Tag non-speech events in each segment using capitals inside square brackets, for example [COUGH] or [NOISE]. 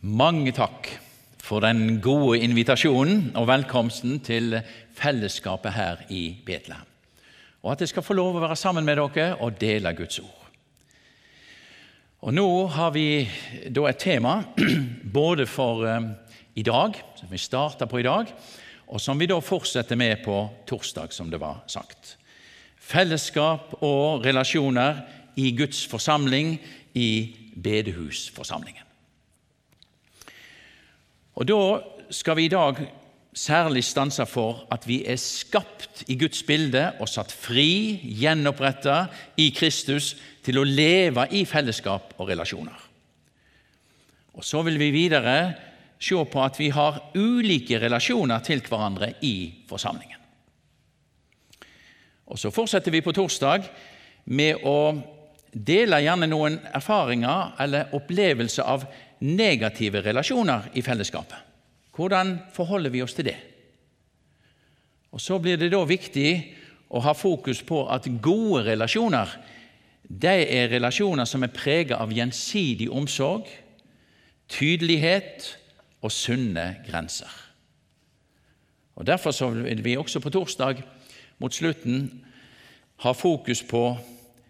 Mange takk for den gode invitasjonen og velkomsten til fellesskapet her i Betlehem. Og at jeg skal få lov å være sammen med dere og dele Guds ord. Og Nå har vi da et tema [CLEARS THROAT] både for eh, i dag, som vi starter på i dag, og som vi da fortsetter med på torsdag, som det var sagt. Fellesskap og relasjoner i Guds forsamling, i bedehusforsamlingen. Og Da skal vi i dag særlig stanse for at vi er skapt i Guds bilde og satt fri, gjenoppretta i Kristus til å leve i fellesskap og relasjoner. Og Så vil vi videre se på at vi har ulike relasjoner til hverandre i forsamlingen. Og Så fortsetter vi på torsdag med å dele gjerne noen erfaringer eller opplevelser av negative relasjoner i fellesskapet. Hvordan forholder vi oss til det? Og Så blir det da viktig å ha fokus på at gode relasjoner det er relasjoner som er preget av gjensidig omsorg, tydelighet og sunne grenser. Og Derfor så vil vi også på torsdag mot slutten ha fokus på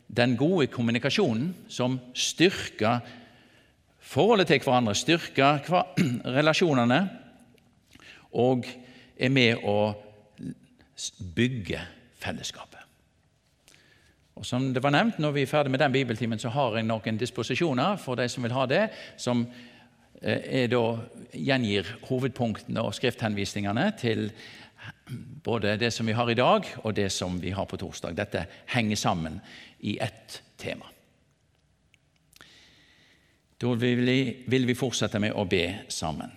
den gode kommunikasjonen som styrker forholdet til hverandre, styrker [CLEARS THROAT] relasjonene og er med å bygge fellesskapet. Og Som det var nevnt, når vi er ferdig med den bibeltimen, så har jeg noen disposisjoner for de som vil ha det, som eh, da, gjengir hovedpunktene og skrifthenvisningene til både det som vi har i dag, og det som vi har på torsdag. Dette henger sammen i ett tema. Da vil vi fortsette med å be sammen.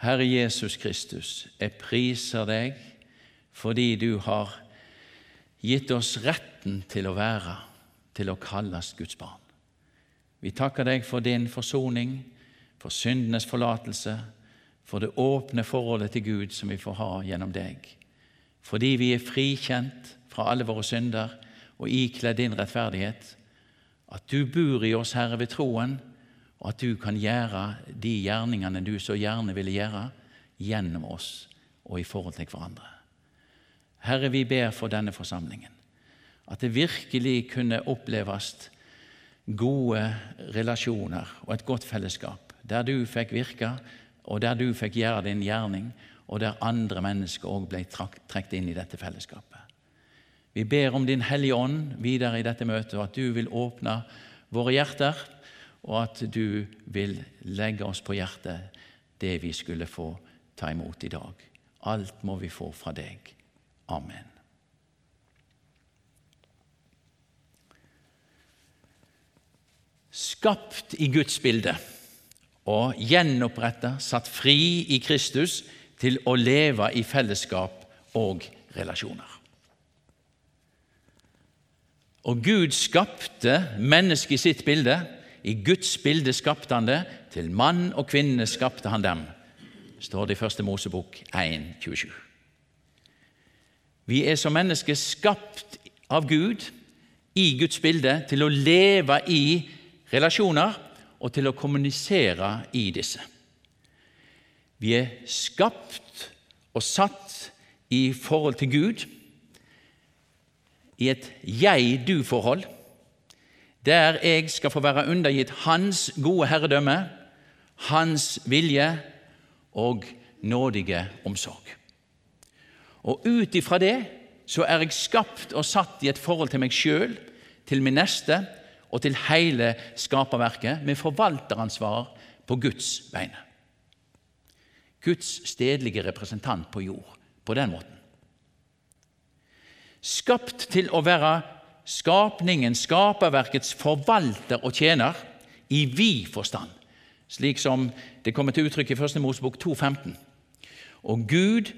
Herre Jesus Kristus, jeg priser deg fordi du har gitt oss retten til å være, til å kalles Guds barn. Vi takker deg for din forsoning, for syndenes forlatelse, for det åpne forholdet til Gud som vi får ha gjennom deg. Fordi vi er frikjent fra alle våre synder og ikledd din rettferdighet, at du bor i oss, Herre, ved troen, og at du kan gjøre de gjerningene du så gjerne ville gjøre, gjennom oss og i forhold til hverandre. Herre, vi ber for denne forsamlingen, at det virkelig kunne oppleves gode relasjoner og et godt fellesskap, der du fikk virke, og der du fikk gjøre din gjerning, og der andre mennesker òg ble trukket inn i dette fellesskapet. Vi ber om Din Hellige Ånd videre i dette møtet, og at du vil åpne våre hjerter, og at du vil legge oss på hjertet det vi skulle få ta imot i dag. Alt må vi få fra deg. Amen. Skapt i Guds bilde og gjenoppretta, satt fri i Kristus til å leve i fellesskap og relasjoner. Og Gud skapte mennesket i sitt bilde. I Guds bilde skapte han det. Til mann og kvinne skapte han dem, står det i Første Mosebok 1, 27. Vi er som mennesker skapt av Gud i Guds bilde til å leve i relasjoner og til å kommunisere i disse. Vi er skapt og satt i forhold til Gud i et jeg-du-forhold, der jeg skal få være undergitt Hans gode herredømme, Hans vilje og nådige omsorg. Og ut ifra det så er jeg skapt og satt i et forhold til meg sjøl, til min neste og til hele skaperverket, med forvalteransvar på Guds vegne. Guds stedlige representant på jord på den måten skapt til å være skapningen, skaperverkets forvalter og tjener, i vid forstand, slik som det kommer til uttrykk i 1. Mosebok 2,15. Og Gud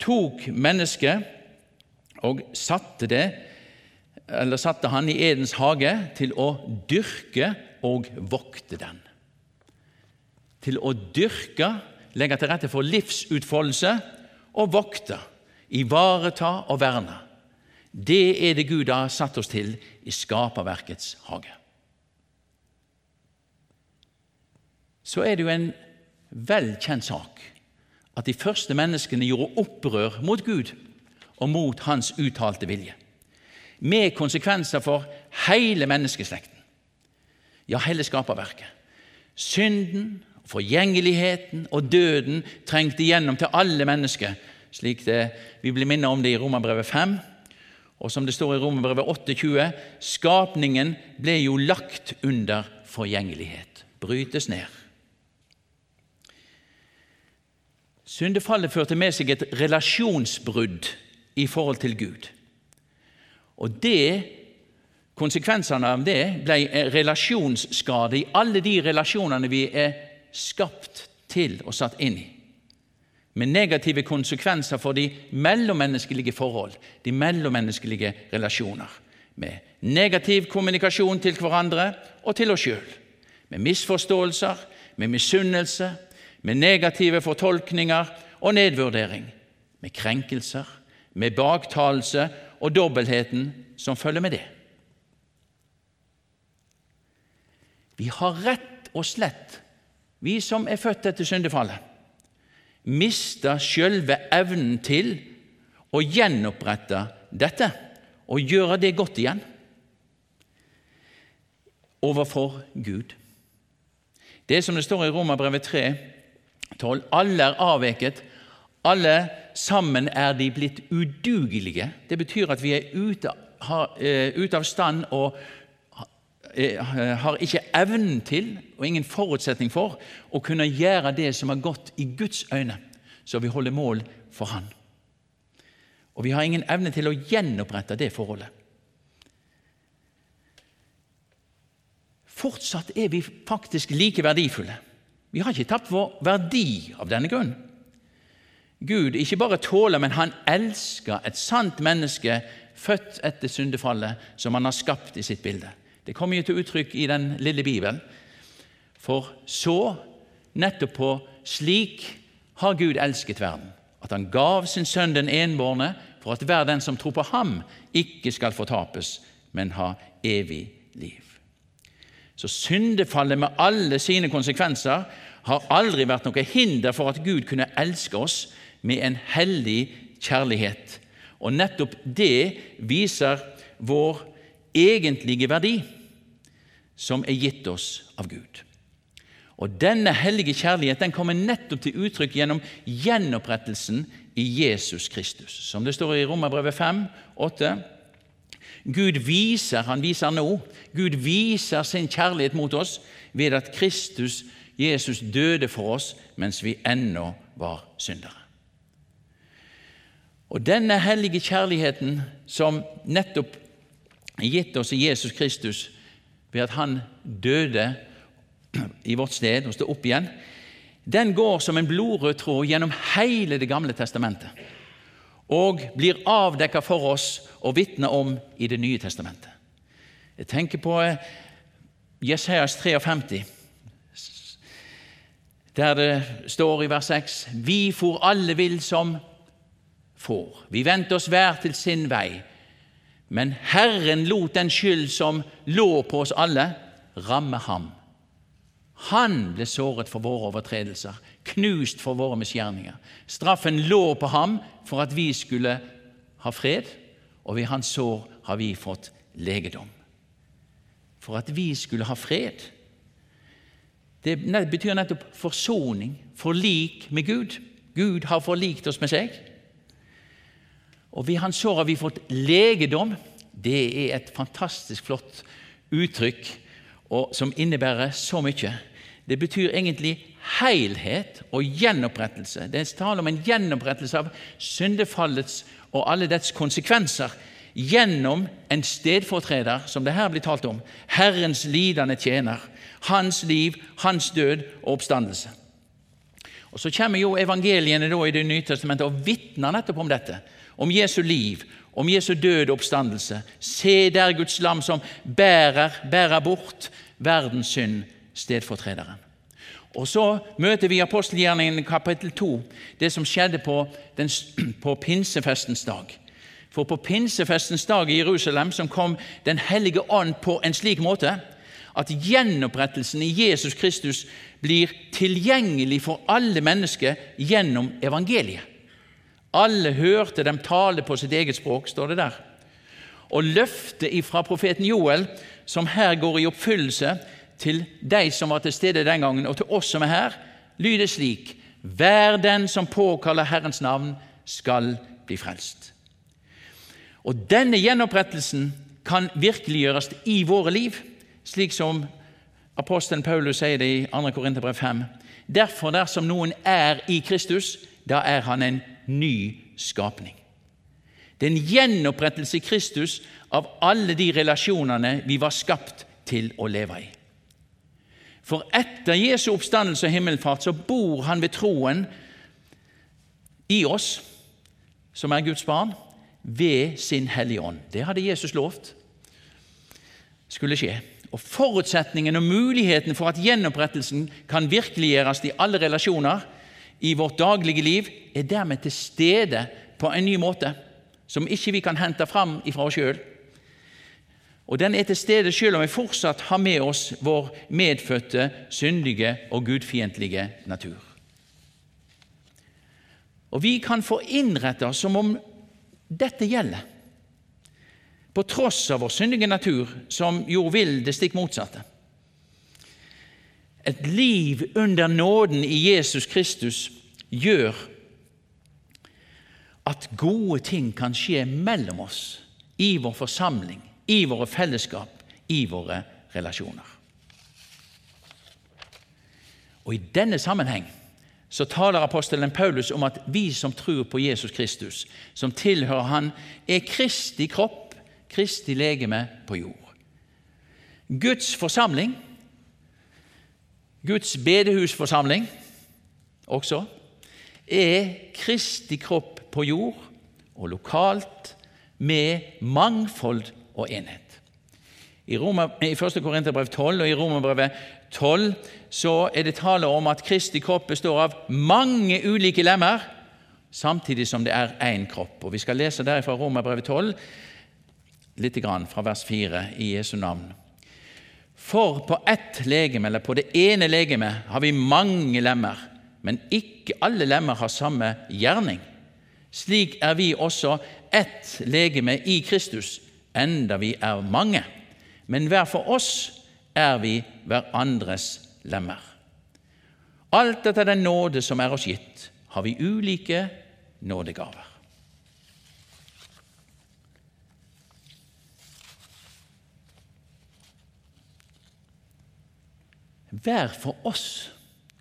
tok mennesket og satte det eller satte han i Edens hage til å dyrke og vokte den. Til å dyrke, legge til rette for livsutfoldelse og vokte, ivareta og verne. Det er det Gud har satt oss til i skaperverkets hage. så er det jo en velkjent sak at de første menneskene gjorde opprør mot Gud og mot Hans uttalte vilje, med konsekvenser for hele menneskeslekten, ja, hele skaperverket. Synden, forgjengeligheten og døden trengte igjennom til alle mennesker, slik det, vi blir minnet om det i Romerbrevet 5, og som det står i Romerbrevet 8,20.: skapningen ble jo lagt under forgjengelighet, brytes ned. Syndefallet førte med seg et relasjonsbrudd i forhold til Gud. Og det, Konsekvensene av det ble relasjonsskade i alle de relasjonene vi er skapt til og satt inn i med negative konsekvenser for de mellommenneskelige forhold, de mellommenneskelige relasjoner. Med negativ kommunikasjon til hverandre og til oss sjøl. Med misforståelser, med misunnelse, med negative fortolkninger og nedvurdering. Med krenkelser, med baktalelse og dobbeltheten som følger med det. Vi har rett og slett, vi som er født etter syndefallet, mista sjølve evnen til å gjenopprette dette og gjøre det godt igjen overfor Gud. Det er som det står i Romerbrevet 3, 12. Alle er avveket, alle sammen er de blitt udugelige. Det betyr at vi er ute, har, uh, ute av stand og har ikke evnen til og ingen forutsetning for å kunne gjøre det som er godt i Guds øyne, så vi holder mål for Han. Og vi har ingen evne til å gjenopprette det forholdet. Fortsatt er vi faktisk like verdifulle. Vi har ikke tapt vår verdi av denne grunn. Gud ikke bare tåler, men han elsker et sant menneske født etter syndefallet, som han har skapt i sitt bilde. Det kommer jo til uttrykk i den lille Bibelen. For så, nettopp på slik, har Gud elsket verden, at han gav sin sønn den enbårne, for at hver den som tror på ham, ikke skal fortapes, men ha evig liv. Så syndefallet med alle sine konsekvenser har aldri vært noe hinder for at Gud kunne elske oss med en hellig kjærlighet. Og nettopp det viser vår egentlige verdi, som er gitt oss av Gud. Og Denne hellige kjærlighet den kommer nettopp til uttrykk gjennom gjenopprettelsen i Jesus Kristus. Som det står i Romerbrevet 5, 8. Gud viser, han viser nå, Gud viser sin kjærlighet mot oss ved at Kristus, Jesus, døde for oss mens vi ennå var syndere. Og denne hellige kjærligheten som nettopp gitt oss i Jesus Kristus ved at han døde i vårt sted og stod opp igjen, den går som en blodrød tråd gjennom hele Det gamle testamentet og blir avdekka for oss og vitna om i Det nye testamentet. Jeg tenker på eh, Jesajas 53, der det står i vers 6.: Vi for alle vill som får. Vi vendte oss hver til sin vei. Men Herren lot den skyld som lå på oss alle, ramme ham. Han ble såret for våre overtredelser, knust for våre misgjerninger. Straffen lå på ham for at vi skulle ha fred, og ved hans sår har vi fått legedom. For at vi skulle ha fred. Det betyr nettopp forsoning, forlik med Gud. Gud har forlikt oss med seg. Og ved hans sår har vi fått legedom. Det er et fantastisk flott uttrykk som innebærer så mye. Det betyr egentlig helhet og gjenopprettelse. Det er tale om en gjenopprettelse av syndefallets og alle dets konsekvenser gjennom en stedfortreder, som det her blir talt om, Herrens lidende tjener, hans liv, hans død og oppstandelse. Og Så kommer jo evangeliene i Det nye testamentet og vitner nettopp om dette, om Jesu liv, om Jesu død og oppstandelse. Se der Guds lam som bærer, bærer bort verdens synd stedfortrederen. Og Så møter vi apostelgjerningen kapittel 2, det som skjedde på, den, [CLEARS THROAT] på pinsefestens dag. For på pinsefestens dag i Jerusalem som kom Den hellige ånd på en slik måte at gjenopprettelsen i Jesus Kristus blir tilgjengelig for alle mennesker gjennom evangeliet. Alle hørte dem tale på sitt eget språk, står det der. Og løftet ifra profeten Joel, som her går i oppfyllelse til de som var til stede den gangen, og til oss som er her, lyder slik Hver den som påkaller Herrens navn, skal bli frelst. Og denne gjenopprettelsen kan virkeliggjøres i våre liv, slik som apostelen Paulus sier det i 2. Korinterbrev 5. Derfor, dersom noen er i Kristus, da er han en ny skapning. Det er en gjenopprettelse i Kristus av alle de relasjonene vi var skapt til å leve i. For etter Jesu oppstandelse og himmelfart så bor han ved troen i oss, som er Guds barn, ved sin Hellige Ånd. Det hadde Jesus lovt skulle skje. Og Forutsetningen og muligheten for at gjenopprettelsen kan virkeliggjøres i alle relasjoner i vårt daglige liv, er dermed til stede på en ny måte, som ikke vi kan hente fram ifra oss sjøl. Og den er til stede selv om vi fortsatt har med oss vår medfødte, syndige og gudfiendtlige natur. Og vi kan få innrette oss som om dette gjelder, på tross av vår syndige natur, som jo vil det stikk motsatte. Et liv under nåden i Jesus Kristus gjør at gode ting kan skje mellom oss, i vår forsamling, i våre fellesskap, i våre relasjoner. Og I denne sammenheng så taler apostelen Paulus om at vi som tror på Jesus Kristus, som tilhører Han, er Kristi kropp, Kristi legeme på jord. Guds forsamling, Guds bedehusforsamling også, er Kristi kropp på jord og lokalt med mangfold og enhet. I, Roma, i 1. Korinterbrev 12 og i Romerbrevet 12 så er det tale om at Kristi kropp består av mange ulike lemmer, samtidig som det er én kropp. Og Vi skal lese derifra Romerbrevet 12 litt grann fra vers 4 i Jesu navn. For på ett legeme, eller på det ene legemet, har vi mange lemmer, men ikke alle lemmer har samme gjerning. Slik er vi også ett legeme i Kristus, enda vi er mange. Men hver for oss er vi hverandres lemmer. Alt etter den nåde som er oss gitt, har vi ulike nådegaver. Hver for oss.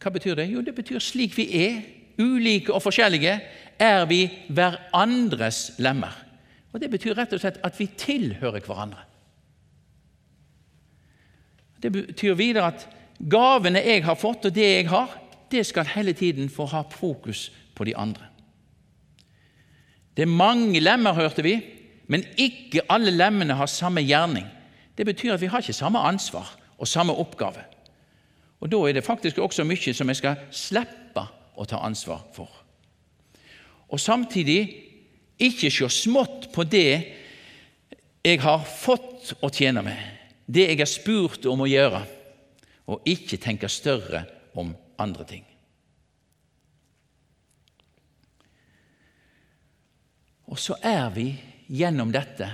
Hva betyr det? Jo, det betyr slik vi er, ulike og forskjellige, er vi hverandres lemmer. Og Det betyr rett og slett at vi tilhører hverandre. Det betyr videre at gavene jeg har fått, og det jeg har, det skal hele tiden få ha fokus på de andre. Det er mange lemmer, hørte vi, men ikke alle lemmene har samme gjerning. Det betyr at vi har ikke samme ansvar og samme oppgave. Og Da er det faktisk også mye som jeg skal slippe å ta ansvar for. Og samtidig ikke se smått på det jeg har fått å tjene med, det jeg er spurt om å gjøre, og ikke tenke større om andre ting. Og så er vi gjennom dette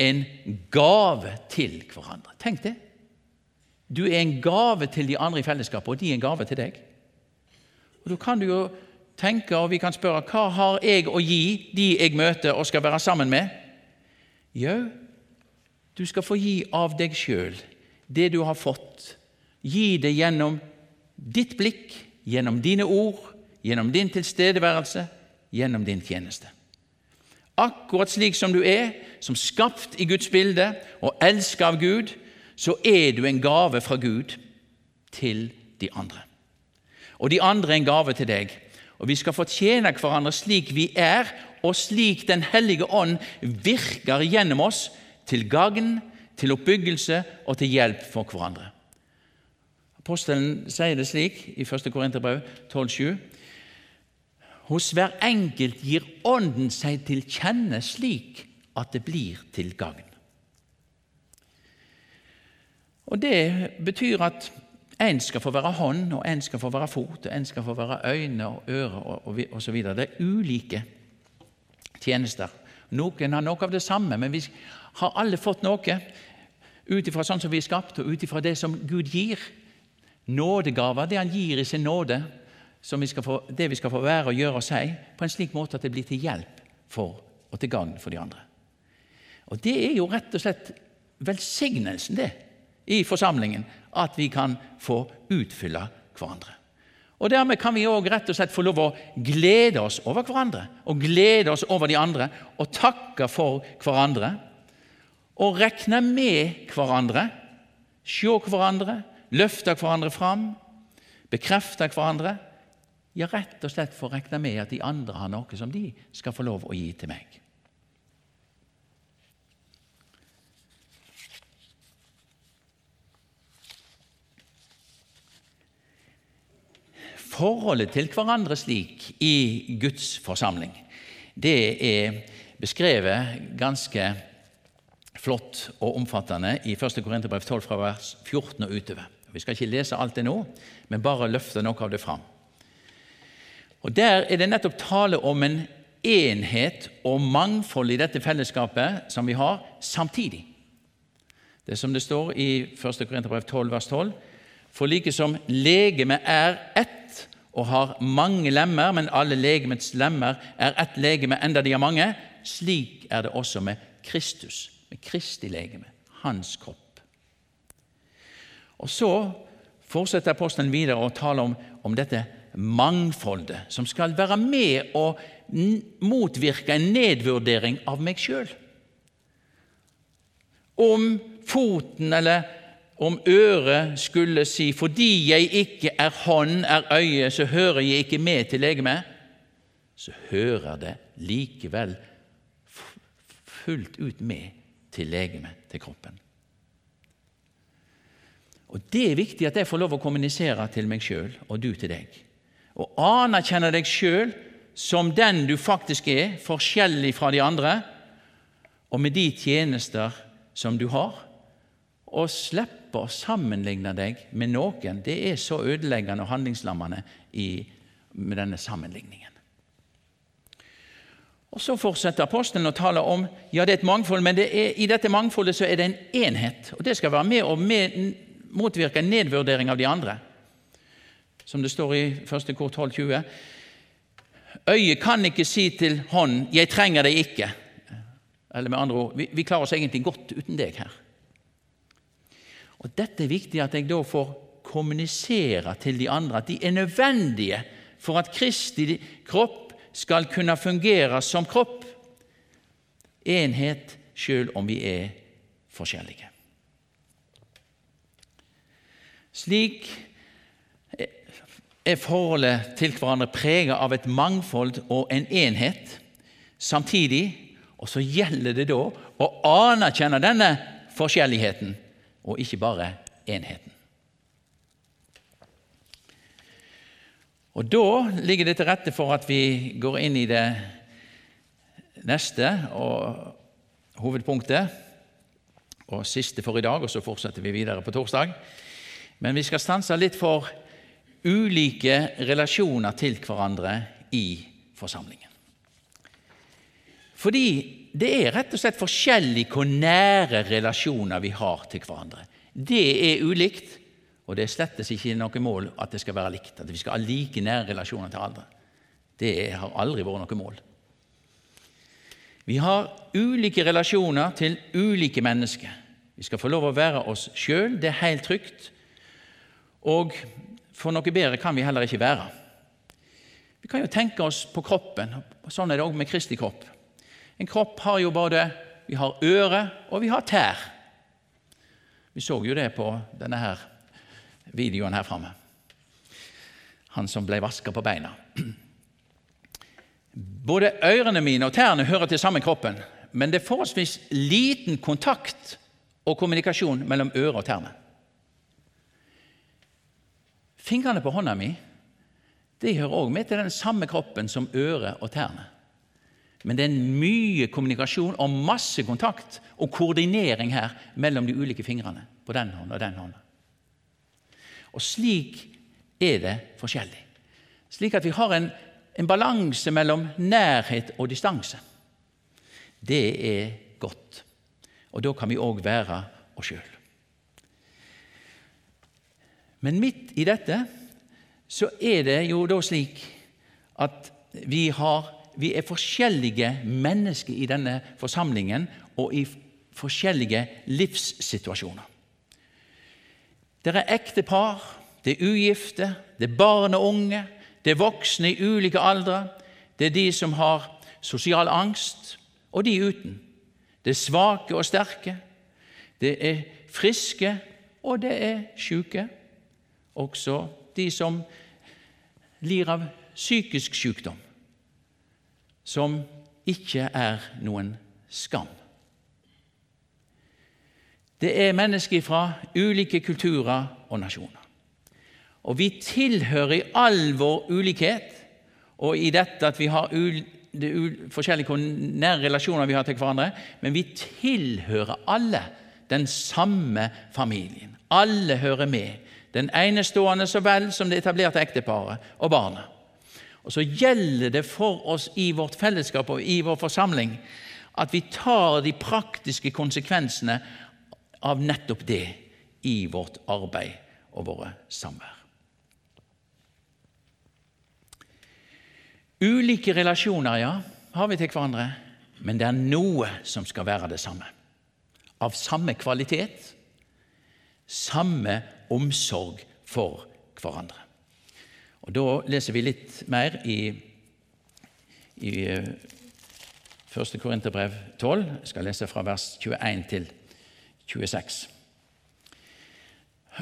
en gave til hverandre. Tenk det! Du er en gave til de andre i fellesskapet, og de er en gave til deg. Og Da kan du jo tenke, og vi kan spørre, hva har jeg å gi de jeg møter og skal være sammen med? Jau, du skal få gi av deg sjøl det du har fått. Gi det gjennom ditt blikk, gjennom dine ord, gjennom din tilstedeværelse, gjennom din tjeneste. Akkurat slik som du er, som skapt i Guds bilde og elsket av Gud, så er du en gave fra Gud til de andre. Og de andre er en gave til deg. Og Vi skal fortjene hverandre slik vi er, og slik Den hellige ånd virker gjennom oss til gagn, til oppbyggelse og til hjelp for hverandre. Apostelen sier det slik i 1. Korinterbrev 12,7.: Hos hver enkelt gir Ånden seg til kjenne slik at det blir til gagn. Og Det betyr at en skal få være hånd, og en skal få være fot, og en skal få være øyne og øre og osv. Det er ulike tjenester. Noen har noe av det samme, men vi har alle fått noe ut ifra sånn som vi er skapt, og ut ifra det som Gud gir. Nådegaver, det Han gir i sin nåde, vi få, det vi skal få være og gjøre og si, på en slik måte at det blir til hjelp for og til gagn for de andre. Og Det er jo rett og slett velsignelsen det i forsamlingen, at vi kan få utfylle hverandre. Og Dermed kan vi òg rett og slett få lov å glede oss over hverandre, og glede oss over de andre, og takke for hverandre, og regne med hverandre, se hverandre, løfte hverandre fram, bekrefte hverandre. Ja, rett og slett få regne med at de andre har noe som de skal få lov å gi til meg. Forholdet til hverandre slik i Guds forsamling, det er beskrevet ganske flott og omfattende i 1. Korinterbrev 12 fra vers 14 og utover. Vi skal ikke lese alt det nå, men bare løfte noe av det fram. Og Der er det nettopp tale om en enhet og mangfold i dette fellesskapet som vi har, samtidig. Det som det står i 1. Korinterbrev 12, vers 12. For like som legemet er ett og har mange lemmer, men alle legemets lemmer er ett legeme, enda de har mange, slik er det også med Kristus, med Kristi legeme, hans kropp. Og Så fortsetter apostelen videre å tale om, om dette mangfoldet, som skal være med å motvirke en nedvurdering av meg sjøl. Om foten eller om øret skulle si 'fordi jeg ikke er hånd, er øye, så hører jeg ikke med til legemet', så hører det likevel fullt ut med til legemet, til kroppen. Og Det er viktig at jeg får lov å kommunisere til meg sjøl og du til deg. Og anerkjenne deg sjøl som den du faktisk er, forskjellig fra de andre, og med de tjenester som du har. Og slippe slippe å sammenligne deg med noen, det er så ødeleggende og handlingslammende i, med denne sammenligningen. Og Så fortsetter apostelen å tale om ja, det er et mangfold, men er, i dette mangfoldet så er det en enhet. og Det skal være med å med, motvirke nedvurdering av de andre. Som det står i 1. kor 12,20. Øyet kan ikke si til hånden 'jeg trenger deg ikke'. Eller med andre ord, vi, vi klarer oss egentlig godt uten deg her. Og Dette er viktig at jeg da får kommunisere til de andre at de er nødvendige for at Kristi kropp skal kunne fungere som kropp. Enhet sjøl om vi er forskjellige. Slik er forholdet til hverandre preget av et mangfold og en enhet. Samtidig og så gjelder det da å anerkjenne denne forskjelligheten og ikke bare enheten. Og Da ligger det til rette for at vi går inn i det neste og hovedpunktet og siste for i dag, og så fortsetter vi videre på torsdag. Men vi skal stanse litt for ulike relasjoner til hverandre i forsamlingen. Fordi det er rett og slett forskjellig hvor nære relasjoner vi har til hverandre. Det er ulikt, og det er slettes ikke noe mål at det skal være likt. At vi skal ha like nære relasjoner til andre. Det har aldri vært noe mål. Vi har ulike relasjoner til ulike mennesker. Vi skal få lov å være oss sjøl, det er helt trygt. Og for noe bedre kan vi heller ikke være. Vi kan jo tenke oss på kroppen. Sånn er det òg med Kristi kropp. En kropp har jo både Vi har øre, og vi har tær. Vi så jo det på denne her videoen her framme. Han som ble vaska på beina. Både ørene mine og tærne hører til samme kroppen, men det er forholdsvis liten kontakt og kommunikasjon mellom øre og tærne. Fingrene på hånda mi de hører òg med til den samme kroppen som øret og tærne. Men det er mye kommunikasjon og masse kontakt og koordinering her mellom de ulike fingrene. på den hånden og den hånden. Og slik er det forskjellig. Slik at vi har en, en balanse mellom nærhet og distanse. Det er godt. Og da kan vi òg være oss sjøl. Men midt i dette så er det jo da slik at vi, har, vi er forskjellige mennesker i denne forsamlingen og i forskjellige livssituasjoner. Det er ektepar, det er ugifte, det er barn og unge, det er voksne i ulike aldre, det er de som har sosial angst, og de uten. Det er svake og sterke, det er friske, og det er sjuke. Også de som lir av psykisk sykdom, som ikke er noen skam. Det er mennesker fra ulike kulturer og nasjoner. Og vi tilhører i all vår ulikhet, og i dette at vi har forskjellige nære relasjoner vi har til hverandre, men vi tilhører alle den samme familien. Alle hører med. Den enestående så vel som det etablerte ekteparet og barnet. Og så gjelder det for oss i vårt fellesskap og i vår forsamling at vi tar de praktiske konsekvensene av nettopp det i vårt arbeid og våre samvær. Ulike relasjoner, ja, har vi til hverandre, men det er noe som skal være det samme. Av samme kvalitet, samme omsorg for hverandre. Og Da leser vi litt mer i, i 1. Eh, Korinterbrev 12. Jeg skal lese fra vers 21 til 26.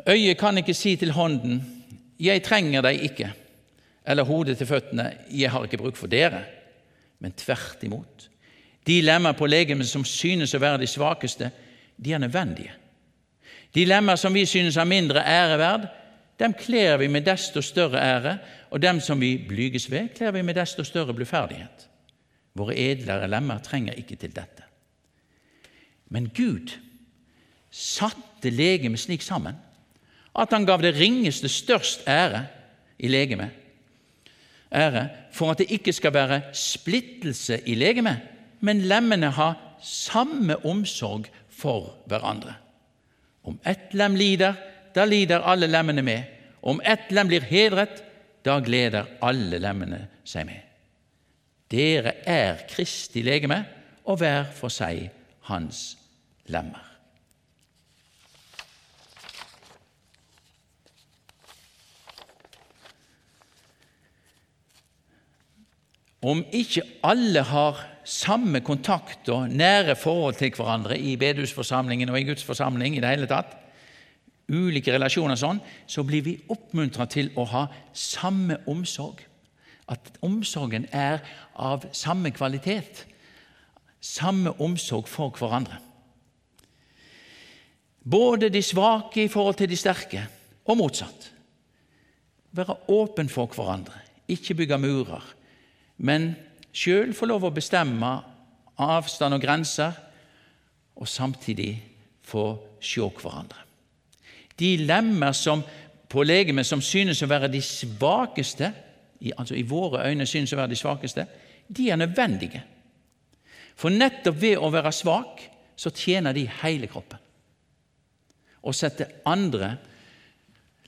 Øyet kan ikke si til hånden 'Jeg trenger deg ikke', eller hodet til føttene 'Jeg har ikke bruk for dere', men tvert imot. De lemmer på legemet som synes å være de svakeste, de er nødvendige. De lemmer som vi synes er mindre æreverd, dem kler vi med desto større ære, og dem som vi blyges ved, kler vi med desto større bluferdighet. Våre edlere lemmer trenger ikke til dette. Men Gud satte legemet slik sammen at han gav det ringeste størst ære i legemet, ære for at det ikke skal være splittelse i legemet, men lemmene har samme omsorg for hverandre. Om ett lem lider, da lider alle lemmene med. Om ett lem blir hedret, da gleder alle lemmene seg med. Dere er Kristi legeme, og hver for seg hans lemmer. Om ikke alle har samme kontakt og nære forhold til hverandre i bedehusforsamlingen og i Guds forsamling i det hele tatt, ulike relasjoner sånn, så blir vi oppmuntra til å ha samme omsorg. At omsorgen er av samme kvalitet. Samme omsorg for hverandre. Både de svake i forhold til de sterke, og motsatt. Være åpen for hverandre, ikke bygge murer, men sjøl få lov å bestemme avstand og grenser, og samtidig få se hverandre. De lemmer som på legemet som synes å være de svakeste, altså i våre øyne synes å være de svakeste, de er nødvendige. For nettopp ved å være svak så tjener de hele kroppen og setter andre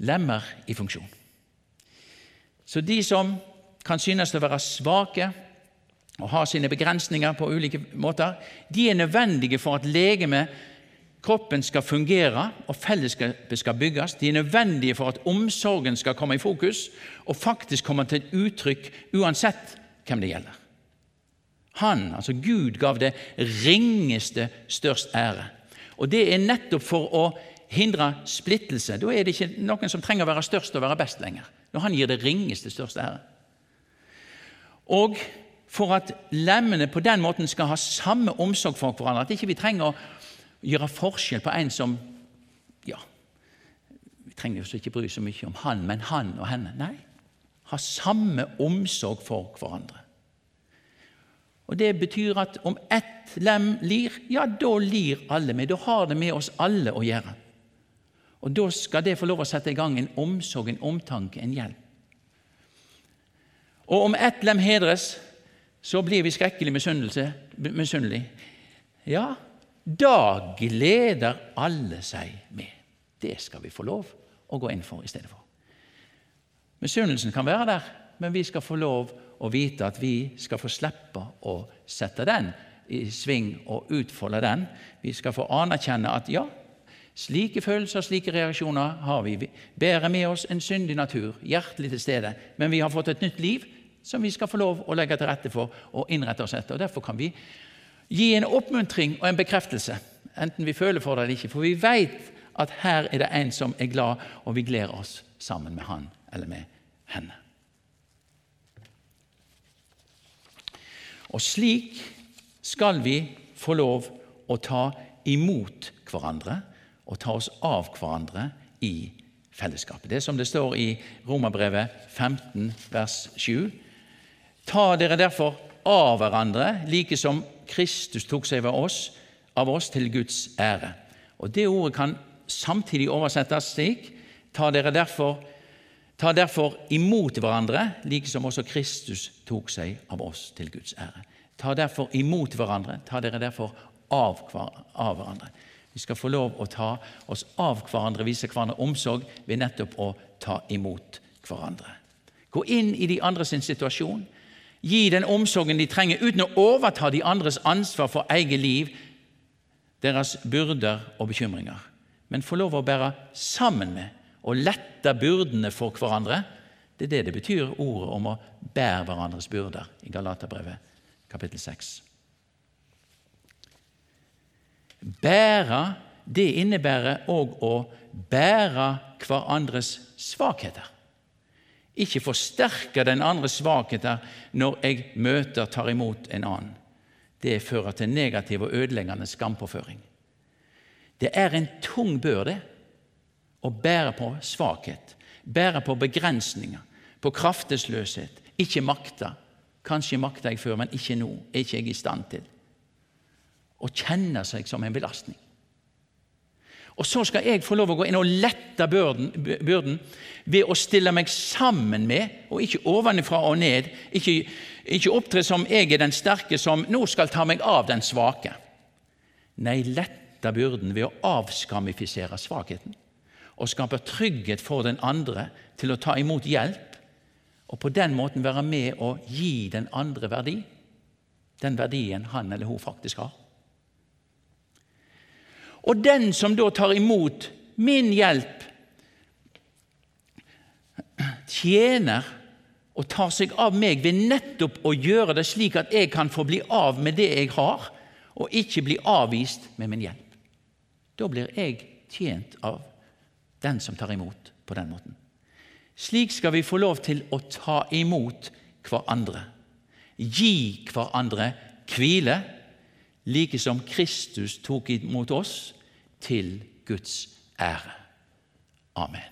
lemmer i funksjon. Så de som kan synes å være svake og har sine begrensninger på ulike måter, de er nødvendige for at legemet kroppen skal fungere og fellesskapet skal bygges. De er nødvendige for at omsorgen skal komme i fokus og faktisk komme til uttrykk uansett hvem det gjelder. Han, altså Gud, gav det ringeste størst ære. Og det er nettopp for å hindre splittelse. Da er det ikke noen som trenger å være størst og være best lenger. Når han gir det ringeste størst ære. Og for at lemmene på den måten skal ha samme omsorg for hverandre, at ikke vi trenger å gjøre forskjell på en som Ja, vi trenger jo ikke bry så mye om han, men han og henne. Nei, ha samme omsorg for hverandre. Og Det betyr at om ett lem lir, ja, da lir alle med. Da har det med oss alle å gjøre. Og Da skal det få lov å sette i gang en omsorg, en omtanke, en hjelp. Og om ett lem hedres, så blir vi skrekkelig misunnelige. Ja, da gleder alle seg med. Det skal vi få lov å gå inn for i stedet for. Misunnelsen kan være der, men vi skal få lov å vite at vi skal få slippe å sette den i sving og utfolde den. Vi skal få anerkjenne at ja, slike følelser, slike reaksjoner har vi. Vi bærer med oss en syndig natur, hjertelig til stede, men vi har fått et nytt liv som vi skal få lov å legge til rette for og innrette oss etter. og Derfor kan vi gi en oppmuntring og en bekreftelse, enten vi føler for det eller ikke. For vi vet at her er det en som er glad, og vi gleder oss sammen med han eller med henne. Og slik skal vi få lov å ta imot hverandre og ta oss av hverandre i fellesskapet. Det er som det står i Romerbrevet 15, vers 7. Ta dere derfor av hverandre, like som Kristus tok seg av oss, av oss til Guds ære. Og Det ordet kan samtidig oversettes slik Ta dere derfor, ta derfor imot hverandre, like som også Kristus tok seg av oss til Guds ære. Ta derfor imot hverandre, ta dere derfor av, av hverandre. Vi skal få lov å ta oss av hverandre, vise hverandre omsorg ved nettopp å ta imot hverandre. Gå inn i de andre sin situasjon. Gi den omsorgen de trenger, uten å overta de andres ansvar for eget liv, deres byrder og bekymringer. Men få lov å bære sammen med og lette byrdene for hverandre. Det er det det betyr, ordet om å bære hverandres byrder i Galaterbrevet kapittel 6. Bære, det innebærer òg å bære hverandres svakheter. Ikke forsterke den andres svakheter når jeg møter, tar imot en annen. Det fører til negativ og ødeleggende skampåføring. Det er en tung bør, å bære på svakhet, bære på begrensninger, på kraftesløshet, ikke makta. Kanskje makta jeg før, men ikke nå. Er ikke jeg i stand til. Å kjenne seg som en belastning. Og så skal jeg få lov å gå inn og lette byrden, ved å stille meg sammen med, og ikke ovenfra og ned. Ikke, ikke opptre som jeg er den sterke som nå skal ta meg av den svake. Nei, lette byrden ved å avskamifisere svakheten og skape trygghet for den andre til å ta imot hjelp, og på den måten være med å gi den andre verdi, den verdien han eller hun faktisk har. Og den som da tar imot min hjelp, tjener og tar seg av meg ved nettopp å gjøre det slik at jeg kan få bli av med det jeg har, og ikke bli avvist med min hjelp. Da blir jeg tjent av den som tar imot på den måten. Slik skal vi få lov til å ta imot hverandre. Gi hverandre hvile like som Kristus tok imot oss, til Guds ære. Amen.